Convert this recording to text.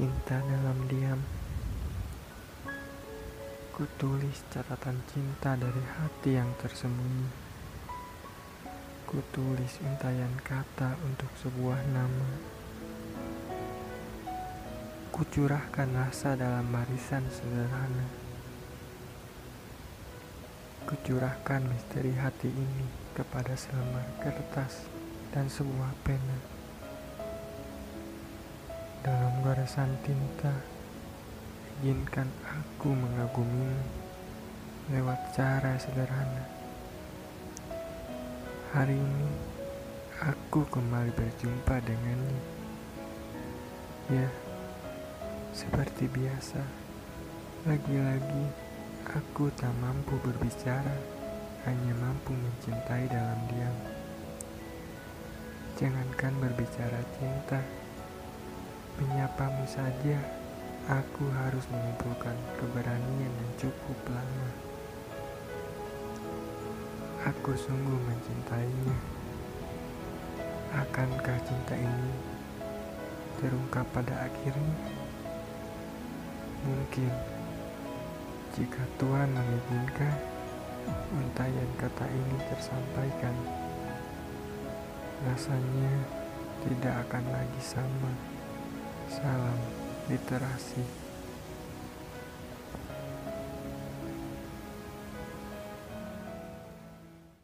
Cinta dalam diam. Ku tulis catatan cinta dari hati yang tersembunyi. Ku tulis untayan kata untuk sebuah nama. Ku curahkan rasa dalam barisan sederhana. Ku curahkan misteri hati ini kepada selembar kertas dan sebuah pena goresan tinta, izinkan aku mengagumimu lewat cara sederhana. Hari ini, aku kembali berjumpa dengannya. Ya, seperti biasa, lagi-lagi aku tak mampu berbicara, hanya mampu mencintai dalam diam. Jangankan berbicara cinta, Menyapamu saja, aku harus mengumpulkan keberanian yang cukup lama. Aku sungguh mencintainya. Akankah cinta ini terungkap pada akhirnya? Mungkin jika Tuhan mengizinkan untayan kata ini tersampaikan, rasanya tidak akan lagi sama. Salam literasi.